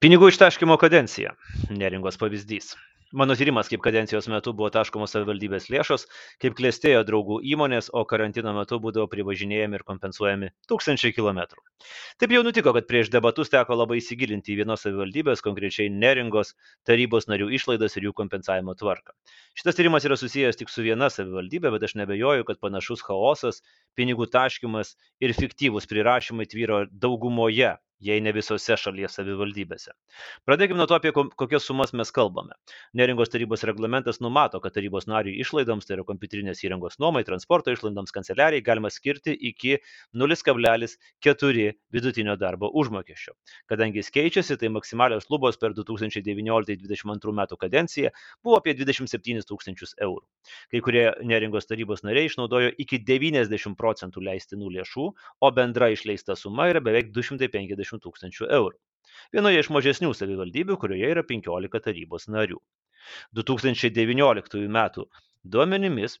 pinigų ištaškymo kadencija. Neringos pavyzdys. Mano tyrimas kaip kadencijos metu buvo taškomos savivaldybės lėšos kaip klestėjo draugų įmonės o karantino metu būdavo privažinėjami ir kompensuojami tūkstančiai kilometrų. Taip jau nutiko kad prieš debatus teko labai įsigilinti į vienos savivaldybės konkrečiai neringos tarybos narių išlaidas ir jų kompensavimo tvarką. Šitas tyrimas yra susijęs tik su viena savivaldybe bet aš neabejoju kad panašus chaosas pinigų taškymas ir fiktyvūs prirašymai tvyro daugumoje jei ne visose šalies savivaldybėse. Pradėkime nuo to, apie kokias sumas mes kalbame. Neringos tarybos reglamentas numato, kad tarybos nariui išlaidoms, tai yra kompiuterinės įrangos nuomai, transporto išlaidoms kanceliarijai galima skirti iki 0,4 vidutinio darbo užmokesčio. Kadangi jis keičiasi, tai maksimalios lubos per 2019-2022 metų kadenciją buvo apie 27 tūkstančius eurų. Kai kurie neringos tarybos nariai išnaudojo iki 90 procentų leistinų lėšų, o bendra išleista suma yra beveik 250 50 tūkstančių eurų. Vienoje iš mažesnių savivaldybių, kurioje yra 15 tarybos narių. 2019 m. duomenimis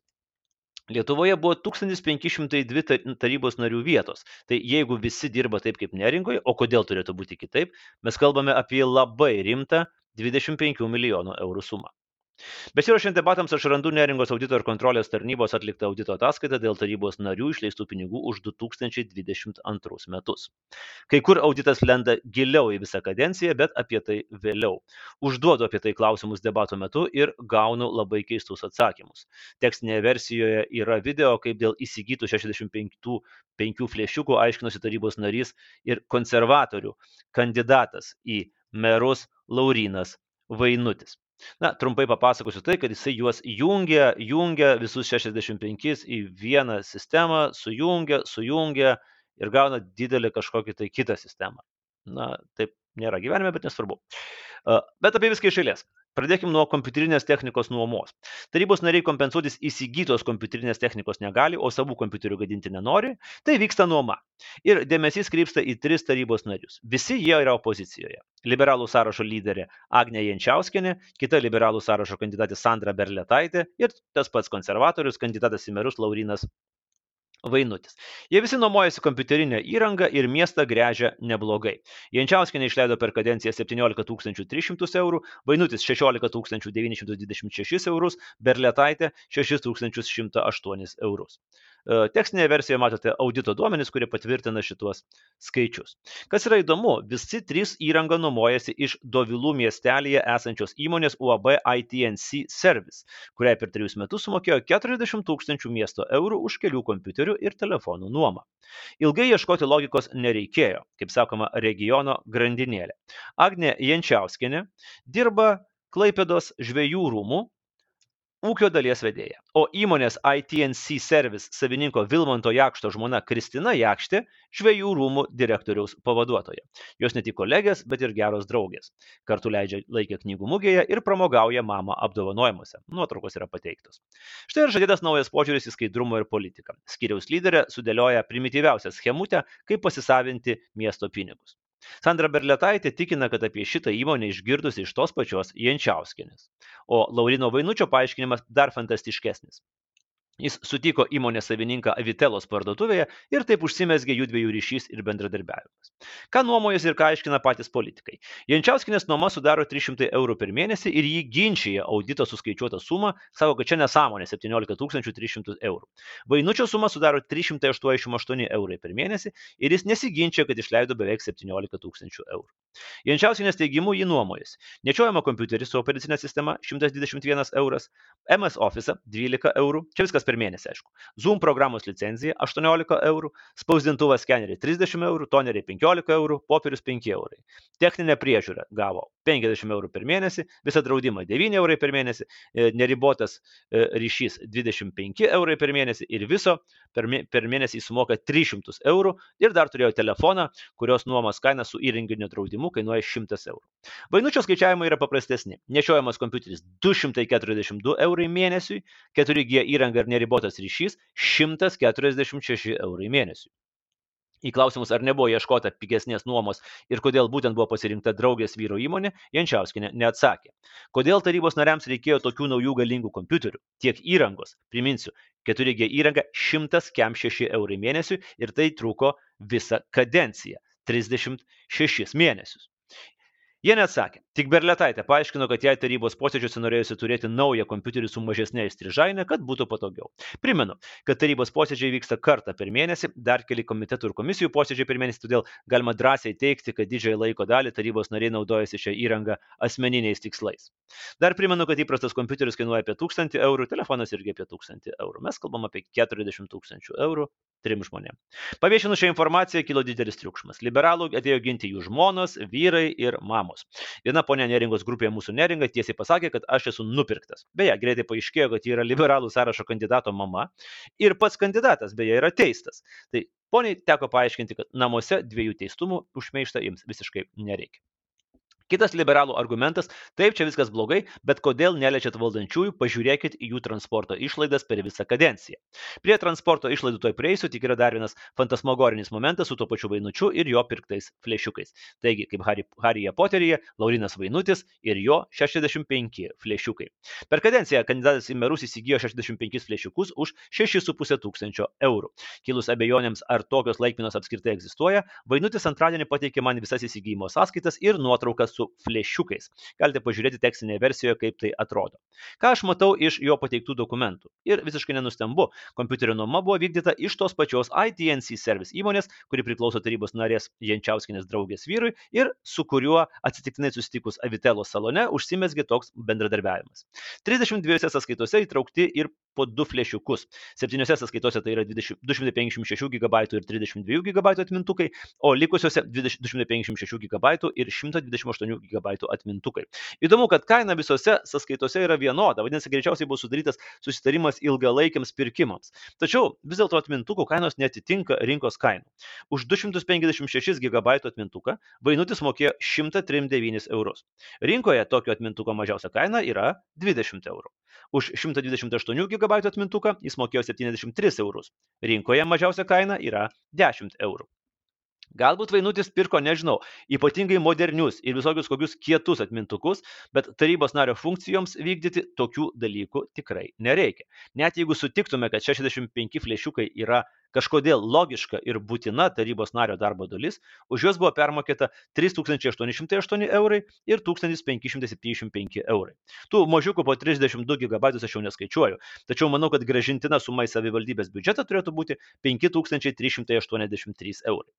Lietuvoje buvo 1502 tarybos narių vietos. Tai jeigu visi dirba taip kaip neringoje, o kodėl turėtų būti kitaip, mes kalbame apie labai rimtą 25 milijonų eurų sumą. Besiruošiant debatams aš randu Neringos audito ir kontrolės tarnybos atliktą audito ataskaitą dėl tarybos narių išleistų pinigų už 2022 metus. Kai kur auditas lenda giliau į visą kadenciją, bet apie tai vėliau. Užduodu apie tai klausimus debato metu ir gaunu labai keistus atsakymus. Tekstinėje versijoje yra video, kaip dėl įsigytų 65 flėšiukų aiškinosi tarybos narys ir konservatorių kandidatas į merus Laurinas Vainutis. Na, trumpai papasakosiu tai, kad jisai juos jungia, jungia visus 65 į vieną sistemą, sujungia, sujungia ir gauna didelį kažkokį tai kitą sistemą. Na, taip nėra gyvenime, bet nesvarbu. Bet apie viską iš eilės. Pradėkime nuo kompiuterinės technikos nuomos. Tarybos nariai kompensuotis įsigytos kompiuterinės technikos negali, o savų kompiuterių gadinti nenori, tai vyksta nuoma. Ir dėmesys krypsta į tris tarybos narius. Visi jie yra opozicijoje. Liberalų sąrašo lyderė Agnė Jančiauskinė, kita liberalų sąrašo kandidatė Sandra Berletaitė ir tas pats konservatorius kandidatas į merus Laurinas Vainutis. Jie visi nuomojasi kompiuterinę įrangą ir miestą grežia neblogai. Jančiauskinė išleido per kadenciją 17 300 eurų, Vainutis 16 926 eurus, Berletaitė 6108 eurus. E, tekstinėje versijoje matote audito duomenis, kurie patvirtina šituos skaičius. Kas yra įdomu, visi trys įrangą nuomojasi iš Dovilų miestelėje esančios įmonės UAB ITNC Service, kuriai per trejus metus sumokėjo 40 tūkstančių miesto eurų už kelių kompiuterių ir telefonų nuomą. Ilgai ieškoti logikos nereikėjo, kaip sakoma, regiono grandinėlė. Agne Jančiauskinė dirba Klaipėdos žvėjų rūmų ūkio dalies vedėja. O įmonės itnc service savininko vilmanto jakšto žmona kristina jakštė žvejų rūmų direktoriaus pavaduotoja. Jos ne tik kolegės bet ir geros draugės. Kartu leidžia laiką knygų mugėje ir pramogauja mamą apdovanojimuose. Nuotraukos yra pateiktos. Štai ir žadėtas naujas požiūris į skaidrumą ir politiką. Skyriaus lyderė sudėlioja primityviausią schemutę kaip pasisavinti miesto pinigus Sandra Berletaitė tikina, kad apie šitą įmonę išgirdusi iš tos pačios Jančiauskinės. O Laurino Vainučio paaiškinimas dar fantastiškesnis. Jis sutiko įmonės savininką Avitelos parduotuvėje ir taip užsimesgė jų dviejų ryšys ir bendradarbiavimas. Ką nuomojasi ir ką aiškina patys politikai. Jančiauskinės nuoma sudaro 300 eurų per mėnesį ir jį ginčyje audito suskaičiuotą sumą, savo, kad čia nesąmonė 17 300 eurų. Vainučio suma sudaro 388 eurai per mėnesį ir jis nesiginčia, kad išleido beveik 17 tūkstančių eurų. Jančiauskinės teigimu jį nuomojasi. Nečiojama kompiuteris su operacinė sistema 121 euras, MS Office 12 eurų, čia viskas per mėnesį, aišku. Zoom programos licenzija 18 eurų, spausdintuvas skeneriai 30 eurų, toneriai 15 eurų, popierius 5 eurai. Techninė priežiūra gavo 50 eurų per mėnesį, visą draudimą 9 eurai per mėnesį, e, neribotas e, ryšys 25 eurai per mėnesį ir viso per, mėnesį sumoka 300 eurų ir dar turėjo telefoną, kurios nuomos kaina su įrenginio draudimu kainuoja 100 eurų. Vainučio skaičiavimai yra paprastesni. Nešiojamas kompiuteris 242 eurai mėnesiui, 4G įranga ir neribotas ryšys 146 eurai mėnesiui. Į klausimus ar nebuvo ieškota pigesnės nuomos ir kodėl būtent buvo pasirinkta draugės vyro įmonė jančiauskienė neatsakė. Kodėl tarybos nariams reikėjo tokių naujų galingų kompiuterių? Tiek įrangos priminsiu 4G įranga 100 kem 6 eurai mėnesiui ir tai truko visą kadenciją 36 mėnesius. Jie neatsakė. Tik Berletaitė paaiškino, kad jai tarybos posėdžiuose norėjusi turėti naują kompiuterį su mažesnė įstrižainė, kad būtų patogiau. Primenu, kad tarybos posėdžiai vyksta kartą per mėnesį, dar keli komitetų ir komisijų posėdžiai per mėnesį, todėl galima drąsiai teikti, kad didžiąją laiko dalį tarybos nariai naudojasi šią įrangą asmeniniais tikslais. Dar primenu, kad įprastas kompiuteris kainuoja apie 1000 eurų, telefonas irgi apie 1000 eurų. Mes kalbam apie 40 tūkstančių eurų trim žmonėm. Paviešinus šią informaciją kilo didelis triukšmas. Liberalų atėjo ginti jų žmonos, vyrai ir mamos. Viena ponia Neringos grupėje mūsų Neringa tiesiai pasakė, kad aš esu nupirktas. Beje, greitai paaiškėjo, kad ji yra liberalų sąrašo kandidato mama ir pats kandidatas beje yra teistas. Tai poniai teko paaiškinti, kad namuose dviejų teistumų užmeišta jiems visiškai nereikia. Kitas liberalų argumentas - taip, čia viskas blogai, bet kodėl neliečiat valdančiųjų, pažiūrėkit į jų transporto išlaidas per visą kadenciją. Prie transporto išlaidų toj prieisiu, tik yra dar vienas fantasmagorinis momentas su tuo pačiu Vainučiu ir jo pirktais flešiukais. Taigi, kaip Haryje Poteryje, Laurinas Vainutis ir jo 65 flešiukai. Per kadenciją kandidatas į merus įsigijo 65 flešiukus už 6,5 tūkstančio eurų. Kilus abejonėms, ar tokios laikinos apskritai egzistuoja, Vainutis antradienį pateikė man visas įsigijimo sąskaitas ir nuotraukas su flešiukais. Galite pažiūrėti tekstinėje versijoje, kaip tai atrodo. Ką aš matau iš jo pateiktų dokumentų. Ir visiškai nenustembu, kompiuterio nuoma buvo vykdyta iš tos pačios ITNC Service įmonės, kuri priklauso tarybos narės Jančiauskinės draugės vyrui ir su kuriuo atsitiktinai susitikus Avitelo salone užsimesgė toks bendradarbiavimas. 32 sąskaitose įtraukti ir po du flešiukus. Septyniose sąskaitose tai yra 20, 256 GB ir 32 GB atmintukai, o likusiuose 20, 256 GB ir 128 8 GB atmintukai. Įdomu, kad kaina visose sąskaitose yra vienoda, vadinasi, greičiausiai buvo sudarytas susitarimas ilgalaikiams pirkimams. Tačiau vis dėlto atmintukų kainos netitinka rinkos kainų. Už 256 GB atmintuką Vainutis mokėjo 139 eurus. Rinkoje tokio atmintuko mažiausia kaina yra 20 eurų. Už 128 GB atmintuką jis mokėjo 73 eurus. Rinkoje mažiausia kaina yra 10 eurų. Galbūt Vainutis pirko, nežinau, ypatingai modernius ir visokius kokius kietus atmintukus, bet tarybos nario funkcijoms vykdyti tokių dalykų tikrai nereikia. Net jeigu sutiktume, kad 65 flešiukai yra kažkodėl logiška ir būtina tarybos nario darbo dalis, už juos buvo permokėta 3808 eurai ir 1575 eurai. Tų mažiukų po 32 GB aš jau neskaičiuoju, tačiau manau, kad gražintina suma į savivaldybės biudžetą turėtų būti 5383 eurai.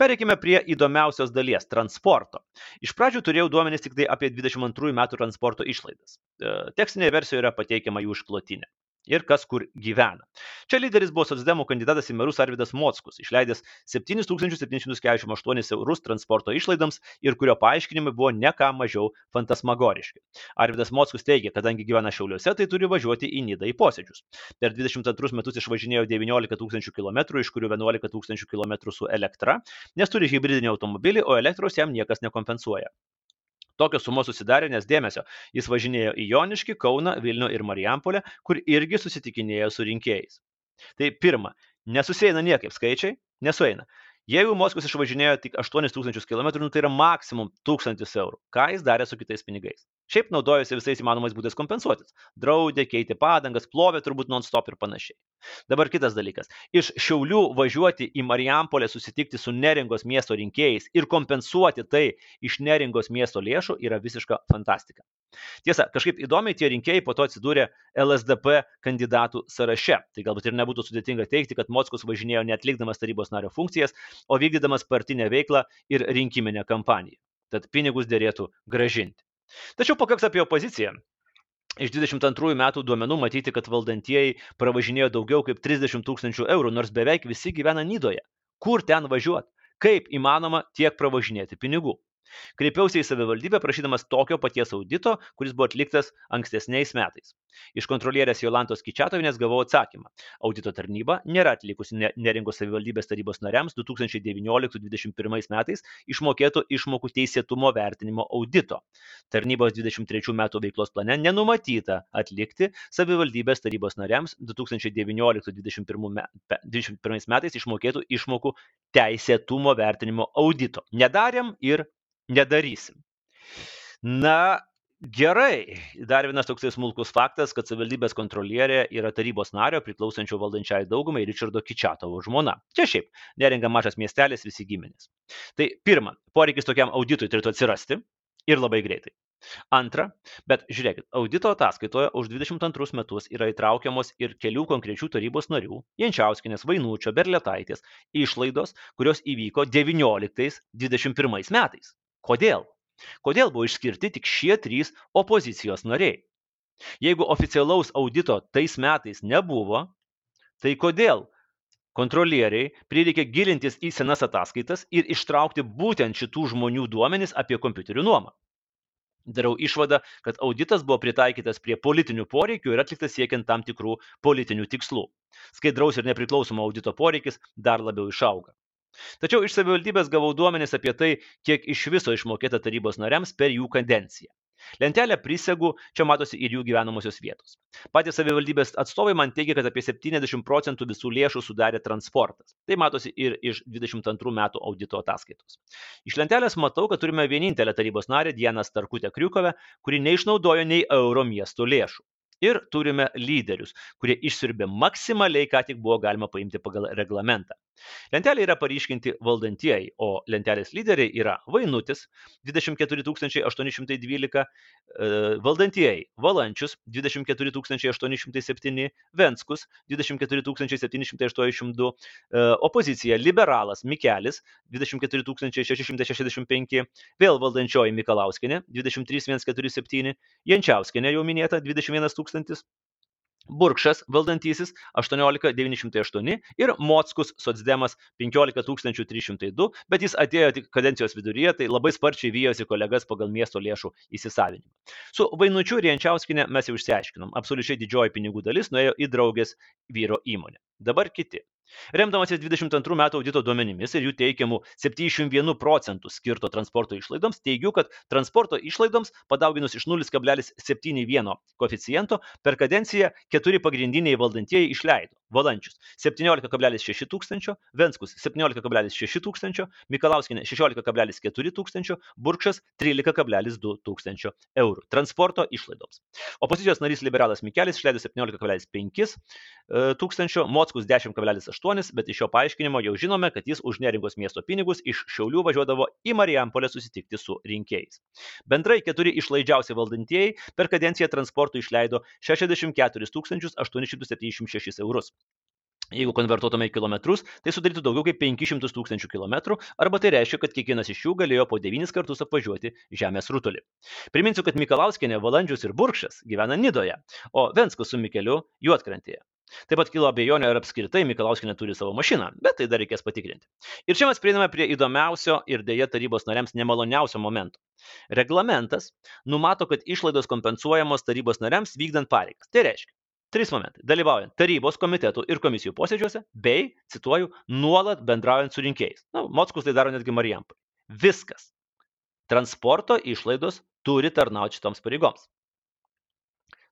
Pereikime prie įdomiausios dalies - transporto. Iš pradžių turėjau duomenys tik tai apie 22 metų transporto išlaidas. E, tekstinėje versijoje yra pateikiama jų išklotinė ir kas kur gyvena. Čia lyderis buvo socdemų kandidatas į merus Arvidas Mockus, išleidęs 7748 eurus transporto išlaidams ir kurio paaiškinimai buvo ne ką mažiau fantasmagoriški. Arvidas Mockus teigia, kadangi gyvena Šiauliuose, tai turi važiuoti į Nidą į posėdžius. Per 22 metus išvažinėjo 19 tūkstančių km, iš kurių 11 tūkstančių km su elektra, nes turi hybridinį automobilį, o elektros jam niekas nekompensuoja. Tokios sumos susidarė, nes dėmesio, jis važinėjo į Joniškį, Kauną, Vilnių ir Marijampolę, kur irgi susitikinėjo su rinkėjais. Tai pirma, nesusieina niekaip skaičiai, nesueina. Jeigu Moskvas išvažinėjo tik 8000 km, nu, tai yra maksimum 1000 eurų. Ką jis darė su kitais pinigais? Šiaip naudojosi visais įmanomais būdais kompensuotis. Draudė, keitė padangas, plovė turbūt non-stop ir panašiai. Dabar kitas dalykas. Iš Šiaulių važiuoti į Marijampolę susitikti su Neringos miesto rinkėjais ir kompensuoti tai iš Neringos miesto lėšų yra visiška fantastika. Tiesa, kažkaip įdomiai tie rinkėjai po to atsidūrė LSDP kandidatų sąraše. Tai galbūt ir nebūtų sudėtinga teikti, kad Mockus važinėjo neatlikdamas tarybos nario funkcijas, o vykdydamas partinę veiklą ir rinkiminę kampaniją. Tad pinigus dėrėtų gražinti. Tačiau pakaks apie opoziciją. Iš 22 metų duomenų matyti, kad valdantieji pravažinėjo daugiau kaip 30 tūkstančių eurų, nors beveik visi gyvena Nydoje. Kur ten važiuoti? Kaip įmanoma tiek pravažinėti pinigų? Kreipiausi į savivaldybę prašydamas tokio paties audito, kuris buvo atliktas ankstesniais metais. Iš kontrolierės Jolantos Kičiatovinės gavau atsakymą. Audito tarnyba nėra atlikusi neringos savivaldybės tarybos nariams 2019-2021 metais išmokėtų išmokų teisėtumo vertinimo audito. Tarnybos 23 metų veiklos plane nenumatyta atlikti savivaldybės tarybos nariams 2019-2021 metais išmokėtų išmokų teisėtumo vertinimo audito. Nedarėm ir nedarysim. Na, gerai. Dar vienas toksai smulkus faktas, kad savivaldybės kontrolierė yra tarybos nario priklausančio valdančiai daugumai Richardo Kičiatovo žmona. Čia šiaip, neringa mažas miestelis, visi giminės. Tai pirma, poreikis tokiam auditui turėtų atsirasti. Ir labai greitai. Antra, bet žiūrėkit, audito ataskaitoje už 22 metus yra įtraukiamos ir kelių konkrečių tarybos narių - Jančiauskinės, Vainučio, Berletaitės - išlaidos, kurios įvyko 19-21 metais. Kodėl? Kodėl buvo išskirti tik šie trys opozicijos nariai? Jeigu oficialaus audito tais metais nebuvo, tai kodėl kontrolieriai prireikė gilintis į senas ataskaitas ir ištraukti būtent šitų žmonių duomenis apie kompiuterių nuomą? darau išvadą, kad auditas buvo pritaikytas prie politinių poreikių ir atliktas siekiant tam tikrų politinių tikslų. Skaidraus ir nepriklausomo audito poreikis dar labiau išauga. Tačiau iš savivaldybės gavau duomenis apie tai, kiek iš viso išmokėta tarybos nariams per jų kadenciją. Lentelę prisegu, čia matosi ir jų gyvenamosios vietos. Patys savivaldybės atstovai man teigia, kad apie 70 procentų visų lėšų sudarė transportas. Tai matosi ir iš 22 metų audito ataskaitos. Iš lentelės matau, kad turime vienintelę tarybos narę Dieną Starkutę Kriukovę, kuri neišnaudojo nei euro miesto lėšų ir turime lyderius, kurie išsiurbė maksimaliai, ką tik buvo galima paimti pagal reglamentą. Lentelė yra paryškinti valdantieji, o lentelės lyderiai yra Vainutis 24 812, e, valdantieji Valančius 24 807, Venskus 24 782, e, opozicija Liberalas Mikelis 24 665, vėl valdančioji Mikalauskinė 23 147, Jančiauskinė jau minėta 21 000 tūkstantis Burkšas valdantysis 18908 ir Mockus socdemas 15302, bet jis atėjo tik kadencijos viduryje, tai labai sparčiai vyjosi kolegas pagal miesto lėšų įsisavinimą. Su Vainučiu ir Jančiauskinė mes jau išsiaiškinom, absoliučiai didžioji pinigų dalis nuėjo į draugės vyro įmonę. Dabar kiti. Remdamasis 22 metų audito duomenimis ir jų teikiamų 71 procentų skirto transporto išlaidoms, teigiu, kad transporto išlaidoms padauginus iš 0,71 koeficiento per kadenciją keturi pagrindiniai valdantieji išleido. Valančius 17,6 tūkstančio, Venskus 17,6 tūkstančio, Mikalauskinė 16,4 tūkstančio, Burkšas 13,2 tūkstančio eurų transporto išlaidoms. Opozicijos narys liberalas Mikelis išleido 17,5 e, tūkstančio, Mockus 10,8, bet iš šio paaiškinimo jau žinome, kad jis už neringos miesto pinigus iš Šiaulių važiuodavo į Marijampolę susitikti su rinkėjais. Bendrai keturi išlaidžiausi valdantieji per kadenciją transportui išleido 64 876 eurus. Jeigu konvertuotume į kilometrus, tai sudarytų daugiau kaip 500 tūkstančių kilometrų, arba tai reiškia, kad kiekvienas iš jų galėjo po 9 kartus apvažiuoti Žemės rutulį. Priminsiu, kad Mikalauskinė, Valandžius ir Burkšas gyvena Nidoje, o Venskus su Mikeliu Juotkrantėje. Taip pat kilo abejonė, ar apskritai Mikalauskinė turi savo mašiną, bet tai dar reikės patikrinti. Ir čia mes prieiname prie įdomiausio ir dėja tarybos nariams nemaloniausio momento. Reglamentas numato, kad išlaidos kompensuojamos tarybos nariams vykdant pareigas. Tai reiškia, Trys momentai. Dalyvaujant tarybos komitetų ir komisijų posėdžiuose, bei, cituoju, nuolat bendraujant su rinkėjais. Na, Mockus tai daro netgi Marijampolė. Viskas. Transporto išlaidos turi tarnauti šitoms pareigoms.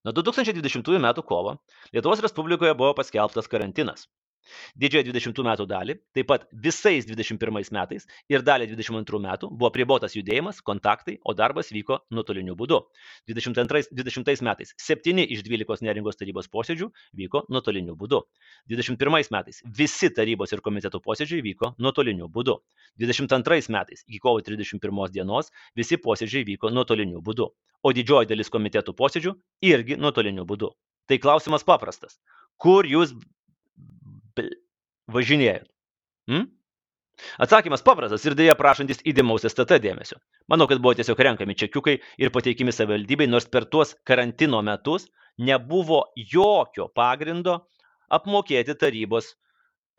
Nuo 2020 m. kovo Lietuvos Respublikoje buvo paskelbtas karantinas. Didžiąją 20 metų dalį, taip pat visais 21 metais ir dalį 22 metų buvo pribotas judėjimas, kontaktai, o darbas vyko nuotoliniu būdu. 22, 20 metais 7 iš 12 neringos tarybos posėdžių vyko nuotoliniu būdu. 21 metais visi tarybos ir komitetų posėdžiai vyko nuotoliniu būdu. 22 metais iki kovo 31 dienos visi posėdžiai vyko nuotoliniu būdu, o didžioji dalis komitetų posėdžių irgi nuotoliniu būdu. Tai klausimas paprastas. Kur jūs važinėjat? Hmm? Atsakymas paprastas ir dėja prašantis įdėmaus STT dėmesio. Manau, kad buvo tiesiog renkami čekiukai ir pateikimi savivaldybei, nors per tuos karantino metus nebuvo jokio pagrindo apmokėti tarybos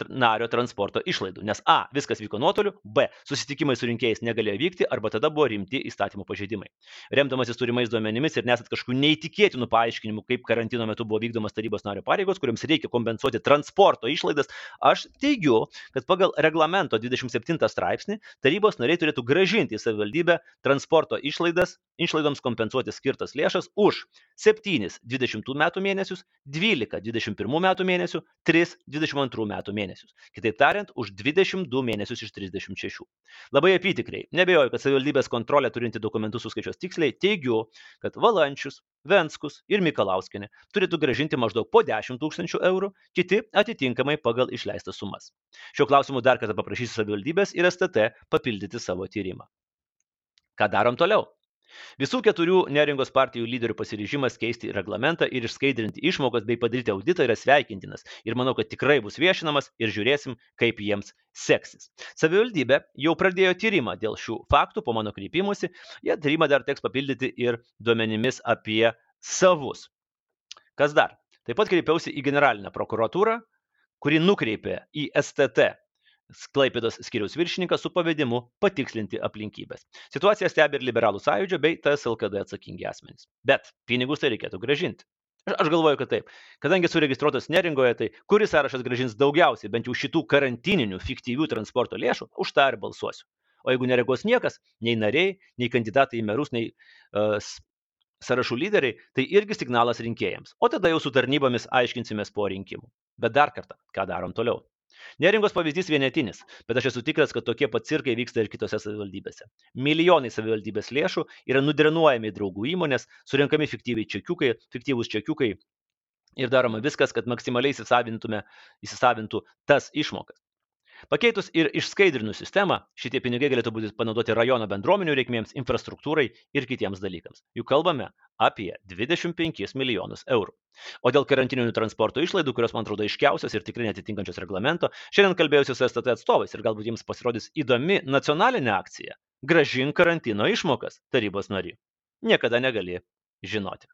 nario transporto išlaidų. Nes A. Viskas vyko nuotoliu, B. Susitikimai su rinkėjais negalėjo vykti arba tada buvo rimti įstatymų pažeidimai. Remdamasis turimais duomenimis ir nesat kažkokių neįtikėtinų paaiškinimų, kaip karantino metu buvo vykdomas tarybos nario pareigos, kuriams reikia kompensuoti transporto išlaidas, aš teigiu, kad pagal reglamento 27 straipsnį tarybos nariai turėtų gražinti į savivaldybę transporto išlaidas, išlaidoms kompensuoti skirtas lėšas už 7 20 metų mėnesius, 12 21 metų mėnesių, 3 22 metų mėnesius. Kitaip tariant, už 22 mėnesius iš 36. Labai apytikriai, nebejoju, kad savivaldybės kontrolė turinti dokumentus suskaičios tiksliai, teigiu, kad Valančius, Venskus ir Mikalauskinė turėtų gražinti maždaug po 10 tūkstančių eurų, kiti atitinkamai pagal išleistas sumas. Šiuo klausimu dar kartą paprašysiu savivaldybės ir STT papildyti savo tyrimą. Ką darom toliau? Visų keturių neringos partijų lyderių pasiryžimas keisti reglamentą ir išskaidrinti išmokas bei padaryti auditą yra sveikintinas ir manau, kad tikrai bus viešinamas ir žiūrėsim, kaip jiems seksis. Savivaldybė jau pradėjo tyrimą dėl šių faktų po mano kreipimusi, jie tyrimą dar teks papildyti ir duomenimis apie savus. Kas dar? Taip pat kreipiausi į generalinę prokuratūrą, kuri nukreipė į STT Klaipėdos skiriaus viršininkas su pavedimu patikslinti aplinkybės. Situaciją stebi ir liberalų sąjūdžio bei TSLKD atsakingi asmenys. Bet pinigus tai reikėtų gražinti. Aš, galvoju, kad taip. Kadangi suregistruotas neringoje, tai kuris sąrašas gražins daugiausiai bent jau šitų karantininių fiktyvių transporto lėšų, už tą ir balsuosiu. O jeigu nereagos niekas, nei nariai, nei kandidatai į merus, nei uh, sąrašų lyderiai, tai irgi signalas rinkėjams. O tada jau su tarnybomis aiškinsimės po rinkimų. Bet dar kartą, ką darom toliau? Neringos pavyzdys vienetinis, bet aš esu tikras, kad tokie pat cirkai vyksta ir kitose savivaldybėse. Milijonai savivaldybės lėšų yra nudrenuojami draugų įmonės, surinkami fiktyviai čekiukai, fiktyvūs čekiukai ir daroma viskas, kad maksimaliai įsisavintų tas išmokas. Pakeitus ir išskaidrinus sistemą, šitie pinigai galėtų būti panaudoti rajono bendruomenių reikmėms, infrastruktūrai ir kitiems dalykams. Juk kalbame apie 25 milijonus eurų. O dėl karantininių transporto išlaidų, kurios man atrodo iškiausios ir tikrai netitinkančios reglamento, šiandien kalbėjausi su STT atstovais ir galbūt jiems pasirodys įdomi nacionalinė akcija - gražink karantino išmokas tarybos nariai. Niekada negali žinoti.